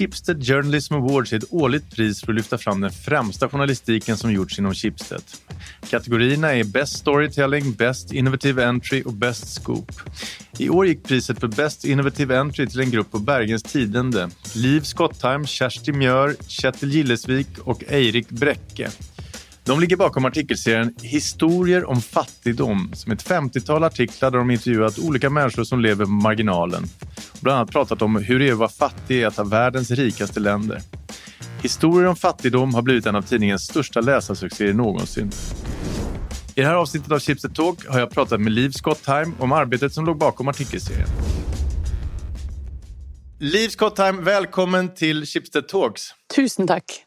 Schibsted Journalism Awards är ett årligt pris för att lyfta fram den främsta journalistiken som gjorts inom Schibsted. Kategorierna är Best Storytelling, Best Innovative Entry och Best Scoop. I år gick priset för Best Innovative Entry till en grupp på Bergens Tidende. Liv Skottheim, Kersti Mjör, Kjetil Gillesvik och Eirik Bräcke. De ligger bakom artikelserien Historier om fattigdom som ett 50-tal artiklar där de intervjuat olika människor som lever på marginalen. Bland annat pratat om hur det är att vara fattig i ett av världens rikaste länder. Historier om fattigdom har blivit en av tidningens största läsarsuccéer någonsin. I det här avsnittet av Chipset Talk har jag pratat med Liv Skottheim om arbetet som låg bakom artikelserien. Liv Skottheim, välkommen till Chipset Talks. Tusen tack.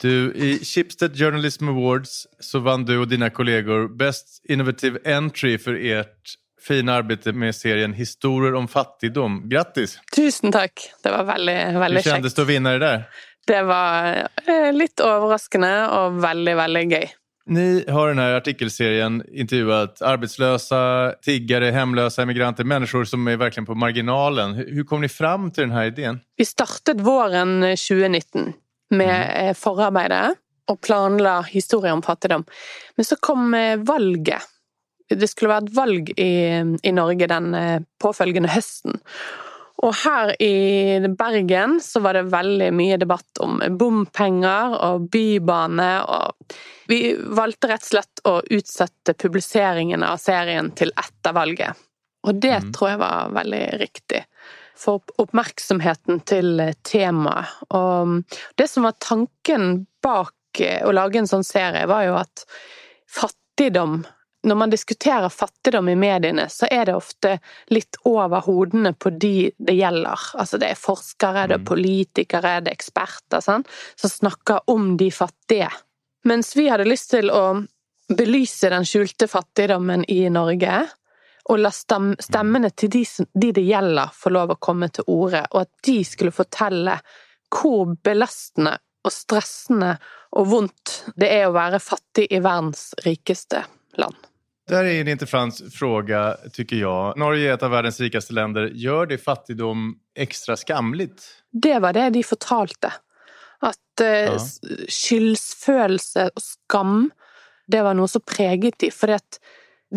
Du, I Schibsted Journalism Awards så vann du och dina kollegor Best Innovative Entry för ert fina arbete med serien Historier om fattigdom. Grattis! Tusen tack. Det var veldig, veldig Hur kändes det att vinna det där? Det var eh, litt overraskende og veldig, veldig gøy. Ni har den här artikelserien intervjuat arbetslösa, tiggare, hemlösa, emigranter, människor som är verkligen på marginalen. Hur hur kom ni fram till den här idén? Vi startet våren 2019 med eh, forarbeidet og planla historier om fattigdom. Men så kom eh, valget. Det skulle være et valg i, i Norge den eh, påfølgende høsten. Og her i Bergen så var det veldig mye debatt om bompenger og bybane, og vi valgte rett og slett å utsette publiseringen av serien til etter valget. Og det mm. tror jeg var veldig riktig. For oppmerksomheten til temaet. Og det som var tanken bak eh, å lage en sånn serie, var jo at fattigdom når man diskuterer fattigdom i mediene, så er det ofte litt over hodene på de det gjelder. Altså det er forskere, det er Mm. politikere, det er eksperter sånn, som snakker om de fattige. Mens vi hadde lyst til å belyse den skjulte fattigdommen i Norge, og la stemmene til de, som- de det gjelder, få lov å komme til orde, og at de skulle fortelle hvor belastende og stressende og vondt det er å være fattig i verdens rikeste land. Där är en intressant fråga, tycker jag. Norge är ett av verdens rikaste länder. Gör det fattigdom extra skamligt? Det var det de fortalte. At uh, s- skyldsfølelse og skam, det var noe som preget de. Fordi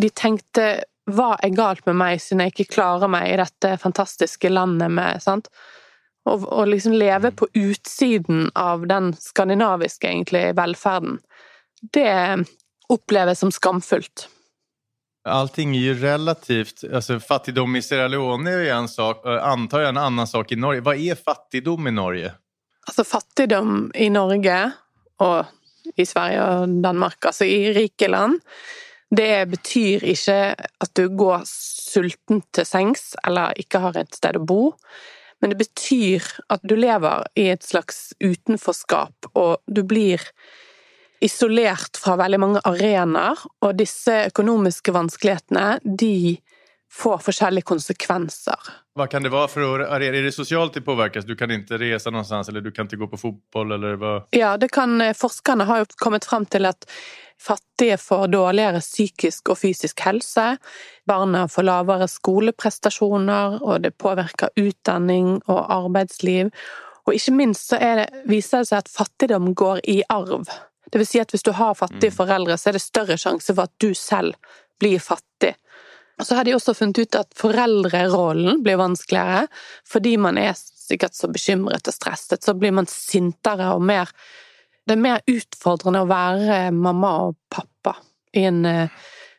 de tenkte hva er galt med meg siden jeg ikke klarer meg i dette fantastiske landet med sant? Og, og liksom leve på utsiden av den skandinaviske, egentlig, velferden. Det oppleves som skamfullt. Allting är ju relativt. Alltså, fattigdom i Sierra Leone är en sak, eh, antar jag en annen sak i Norge. Hva er fattigdom i Norge? Altså fattigdom i Norge og i Sverige og Danmark, altså i rike land, det betyr ikke at du går sulten til sengs eller ikke har et sted å bo, men det betyr at du lever i et slags utenforskap, og du blir isolert fra veldig mange arenaer, og disse økonomiske vanskelighetene, de får forskjellige konsekvenser. Hva kan det være for å, er det sosialt det påvirkes? Du kan ikke resa någonstans eller du kan ikke gå på fotball? eller hva? Ja, det kan, eh, forskerne har jo kommet frem til at fattige får dårligere psykisk og fysisk helse, barna får lavere skoleprestasjoner, og det påvirker utdanning og arbeidsliv. Og ikke minst så det, viser det seg at fattigdom går i arv. Det vil si at hvis du har fattige foreldre, så er det større sjanse for at du selv blir fattig. Så har de også funnet ut at foreldrerollen blir vanskeligere, fordi man er sikkert så bekymret og stresset, så blir man sintere og mer Det er mer utfordrende å være mamma og pappa i en eh,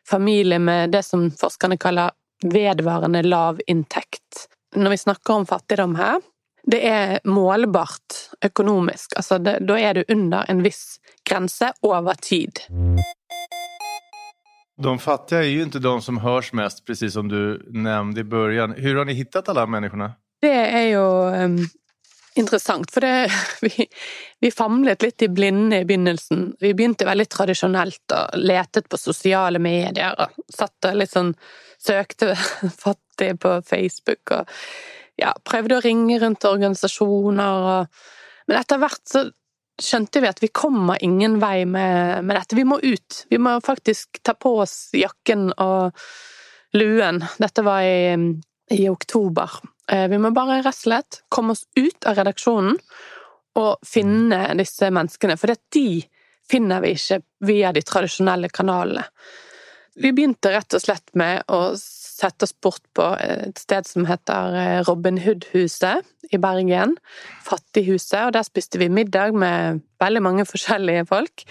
familie med det som forskerne kaller vedvarende lav inntekt. Når vi snakker om fattigdom her, det er målbart økonomisk. Altså, det, da er du under en viss grense over tid. De fattiga är ju inte de som hörs mest, precis som du nämnde i början. Hur har ni hittat alla människorna? Det er jo um, interessant, for det, vi, vi famlet litt i blinde i begynnelsen. Vi begynte veldig tradisjonelt og letet på sosiale medier og satt og litt sånn Søkte fattig på Facebook og ja, prøvde å ringe rundt organisasjoner og Men etter hvert så skjønte vi at vi kommer ingen vei med, med dette. Vi må ut. Vi må faktisk ta på oss jakken og luen. Dette var i, i oktober. Eh, vi må bare rett og slett komme oss ut av redaksjonen og finne disse menneskene, for de finner vi ikke via de tradisjonelle kanalene. Vi begynte rett og slett med å sette oss bort på et sted som heter eh, Robin Hood-huset i Bergen. Fattighuset. Og der spiste vi middag med veldig mange forskjellige folk.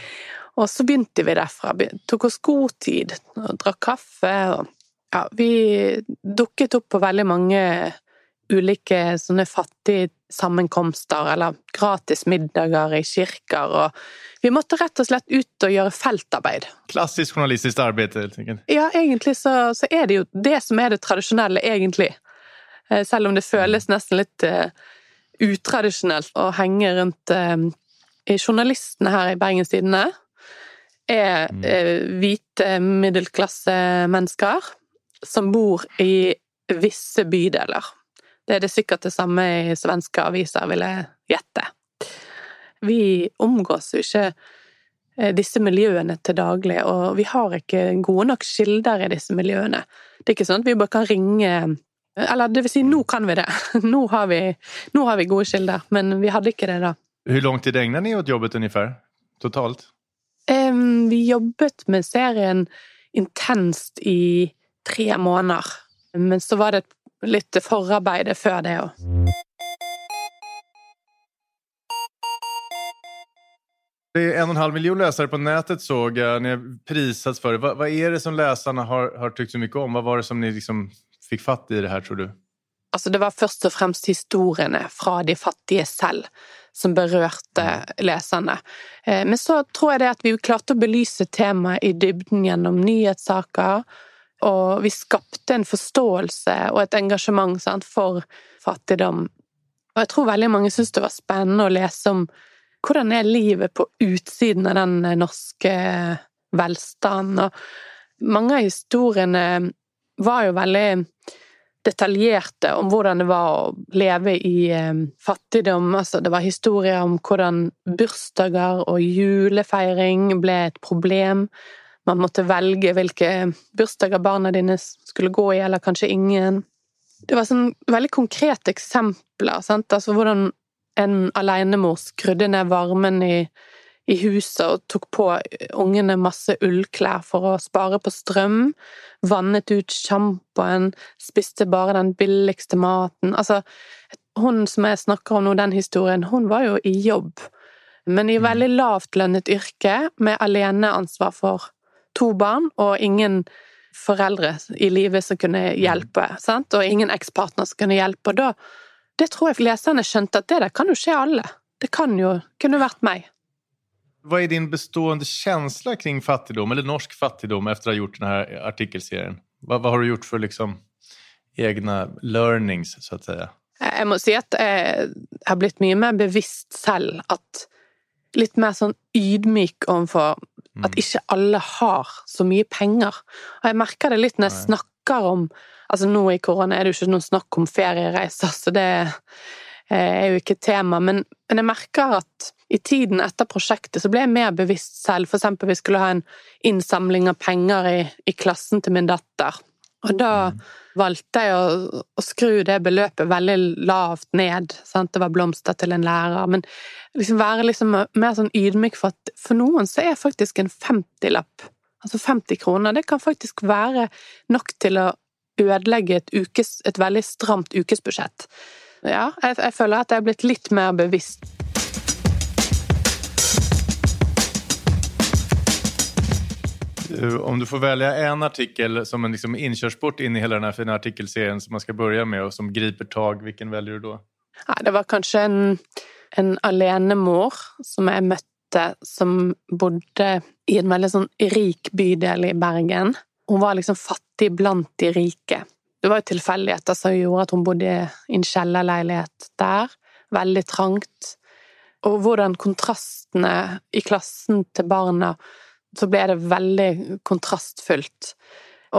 Og så begynte vi derfra. Tok oss god tid og drakk kaffe. Og ja, vi dukket opp på veldig mange ulike sånne fattige sammenkomster eller gratis middager i kirker. og Vi måtte rett og slett ut og gjøre feltarbeid. Klassisk journalistisk arbeid? helt enkelt. Ja, egentlig så, så, er det jo det som er det tradisjonelle, egentlig. Eh, selv om det føles nesten litt uh, utradisjonelt å henge rundt uh, Journalistene her i Bergens Tidende er uh, hvite middelklassemennesker som bor i visse bydeler. Det er det sikkert det samme i svenske aviser, vil jeg gjette. Vi omgås jo ikke eh, disse miljøene til daglig, og vi har ikke gode nok kilder i disse miljøene. Det er ikke sånn at vi bare kan ringe Eller det vil si, nå kan vi det. Nå har vi, nå har vi gode kilder, men vi hadde ikke det da. Hvor lang tid egnet dere åt jobbet omtrent? Totalt? Um, vi jobbet med serien intenst i tre måneder. Men så var det et litt forarbeid før det òg. Det är en och en halv miljon läsare på nätet såg jag. Ni har prisats för det. Vad, vad är det som läsarna har, har tyckt så mycket om? Vad var det som ni liksom fikk fatt i det her, tror du? Altså, det var først og fremst historiene fra de fattige selv som berørte leserne. Eh, men så tror jeg det at vi klarte å belyse temaet i dybden gjennom nyhetssaker, og vi skapte en forståelse og et engasjement sant, for fattigdom. Og jeg tror veldig mange syntes det var spennende å lese om hvordan er livet på utsiden av den norske velstanden. Og mange av historiene var jo veldig detaljerte om hvordan det var å leve i eh, fattigdom. Altså, det var historier om hvordan bursdager og julefeiring ble et problem, man måtte velge hvilke bursdager barna dine skulle gå i, eller kanskje ingen. Det var sånn veldig konkrete eksempler. Sant? Altså hvordan en alenemor skrudde ned varmen i, i huset og tok på ungene masse ullklær for å spare på strøm. Vannet ut sjampoen, spiste bare den billigste maten. Altså, hun som jeg snakker om nå, den historien, hun var jo i jobb, men i mm. veldig lavtlønnet yrke, med aleneansvar for to barn og ingen foreldre i livet som kunne mm. hjelpe, sant? og ingen ekspartner som kunne hjelpe. Og da det tror jeg leserne skjønte at det der kan jo skje alle. Det kan jo kunne vært meg. Hva er din bestående følelse kring fattigdom, eller norsk fattigdom, etter å ha gjort denne artikkelserien? Hva, hva, har du gjort for liksom egne learnings, så å si? Jeg må si at jeg har blitt mye mer bevisst selv at litt mer sånn ydmyk overfor at mm. ikke alle har så mye penger. Og jeg merker det litt når jeg snakker om Altså nå i korona er det jo ikke noe snakk om feriereiser, så det eh, er jo ikke tema. Men, men jeg merker at i tiden etter prosjektet så ble jeg mer bevisst selv. For eksempel vi skulle ha en innsamling av penger i, i klassen til min datter. Og da mm. valgte jeg å, å, skru det beløpet veldig lavt ned. Sant? Det var blomster til en lærer. Men liksom være liksom mer sånn ydmyk for at for noen så er faktisk en 50-lapp, altså 50 kroner, det kan faktisk være nok til å ødelegge et, ukes, et veldig stramt ukesbudsjett. Ja, jeg, jeg føler at jeg er blitt litt mer bevisst. Om du får velge en artikkel som en liksom innkjørsport in i hele denne fina artikkelserien som man skal börja med, og som griper tag, hvilken velger du da? Ja, det var kanskje en en alenemor som jeg møtte, som bodde i en veldig sånn rik bydel i Bergen. Hun var liksom fattig blant de rike. Det var jo tilfeldigheter som gjorde at hun bodde i en kjellerleilighet der. Veldig trangt. Og hvordan kontrastene i klassen til barna Så ble det veldig kontrastfullt.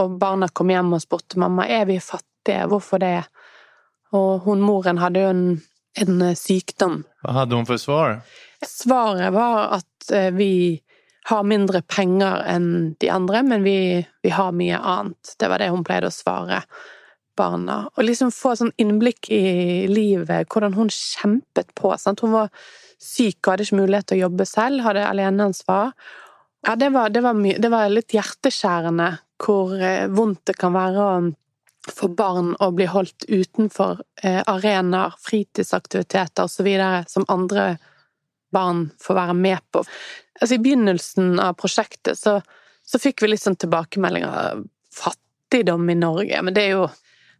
Og barna kom hjem og spurte mamma er vi fattige, hvorfor det? Og hun moren hadde jo en en eh, sykdom. Hva hadde hun for svar? Svaret var at eh, vi har mindre penger enn de andre, men vi, vi, har mye annet. Det var det hun pleide å svare. barna. Og liksom få sånn innblikk i livet, hvordan hun kjempet på. Sant? Hun var syk og hadde ikke mulighet til å jobbe selv, hadde aleneansvar. Ja, det var, det, var det var, litt hjerteskjærende hvor eh, vondt det kan være for barn å bli holdt utenfor eh, arenaer, fritidsaktiviteter osv. som andre barn får være med på. Altså, I begynnelsen av prosjektet så, så fikk vi litt sånn tilbakemeldinger. Fattigdom i Norge. Men det er jo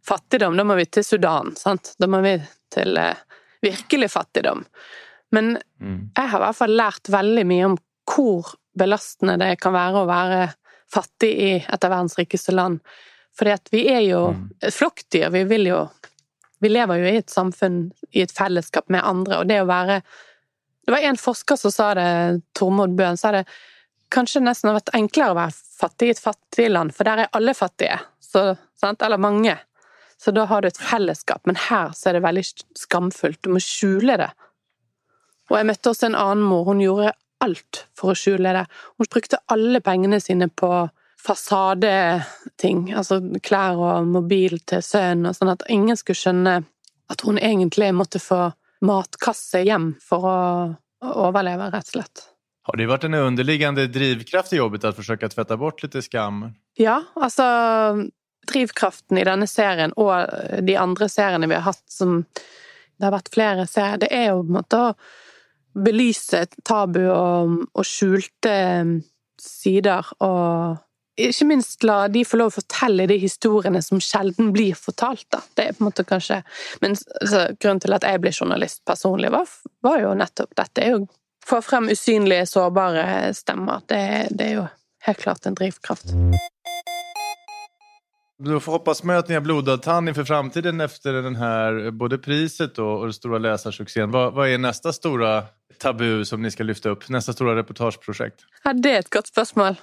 fattigdom. Da må vi til Sudan, sant? Da må vi til eh, virkelig fattigdom. Men mm. jeg har i hvert fall lært veldig mye om hvor belastende det kan være å være fattig i et av verdens rikeste land. Fordi at vi er jo mm. et flokkdyr. Vi vil jo Vi lever jo i et samfunn, i et fellesskap med andre, og det å være det var en forsker som sa det, Tormod Bøhn, sa det kanskje nesten har vært enklere å være fattig i et fattig land, for der er alle fattige, så, eller mange. Så da har du et fellesskap, men her så er det veldig skamfullt. Du må skjule det. Og jeg møtte også en annen mor, hun gjorde alt for å skjule det. Hun brukte alle pengene sine på fasadeting, altså klær og mobil til sønnen, sånn at ingen skulle skjønne at hun egentlig måtte få matkasse hjem for å overleve, rett og slett. Har det vært en underliggende drivkraft i jobbet å forsøke å tvette bort litt skam? Ja, altså Drivkraften i denne serien og de andre seriene vi har hatt som Det har vært flere serier. Det er jo på en måte å belyse tabu og, og skjulte sider og ikke minst la de få lov å fortelle de historiene som sjelden blir fortalt, da. Det er på en måte kanskje Men altså, grunnen til at jeg ble journalist personlig, var, var jo nettopp dette. er jo Få frem usynlige, sårbare stemmer. Det, det, er jo helt klart en drivkraft. Du får hoppas med at ni har blodad tann inför framtiden efter den här, både priset och, och den stora läsarsuccén. Vad, vad är nästa stora tabu som ni skal lyfte opp? Neste store reportageprojekt? Ja, det er et godt spørsmål.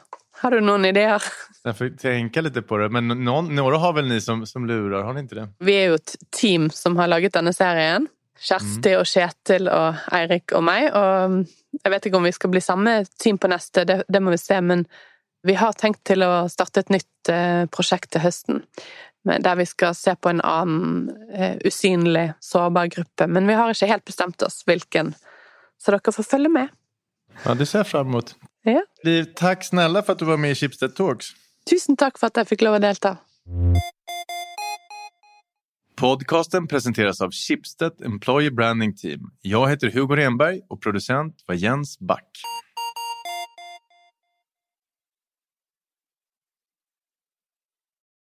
Har du noen ideer? Jeg får tenke litt på det, men noen, noen har vel ni som, som, lurer, har ni ikke det? Vi er jo et team som har laget denne serien. Kjersti mm. og Kjetil og Eirik og meg. Og jeg vet ikke om vi skal bli samme team på neste, det, det må vi se. Men vi har tenkt til å starte et nytt eh, prosjekt til høsten. Der vi skal se på en annen eh, usynlig, sårbar gruppe. Men vi har ikke helt bestemt oss hvilken, så dere får følge med. Ja, Det ser jeg fram mot. Ja. Liv, takk snille for at du var med i Schibsted Talks. Tusen takk for at jeg fikk lov å delta. Podcasten presenteres av Schibsted Employee Branding Team. Jeg heter Hugo Renberg og produsent var Jens Back.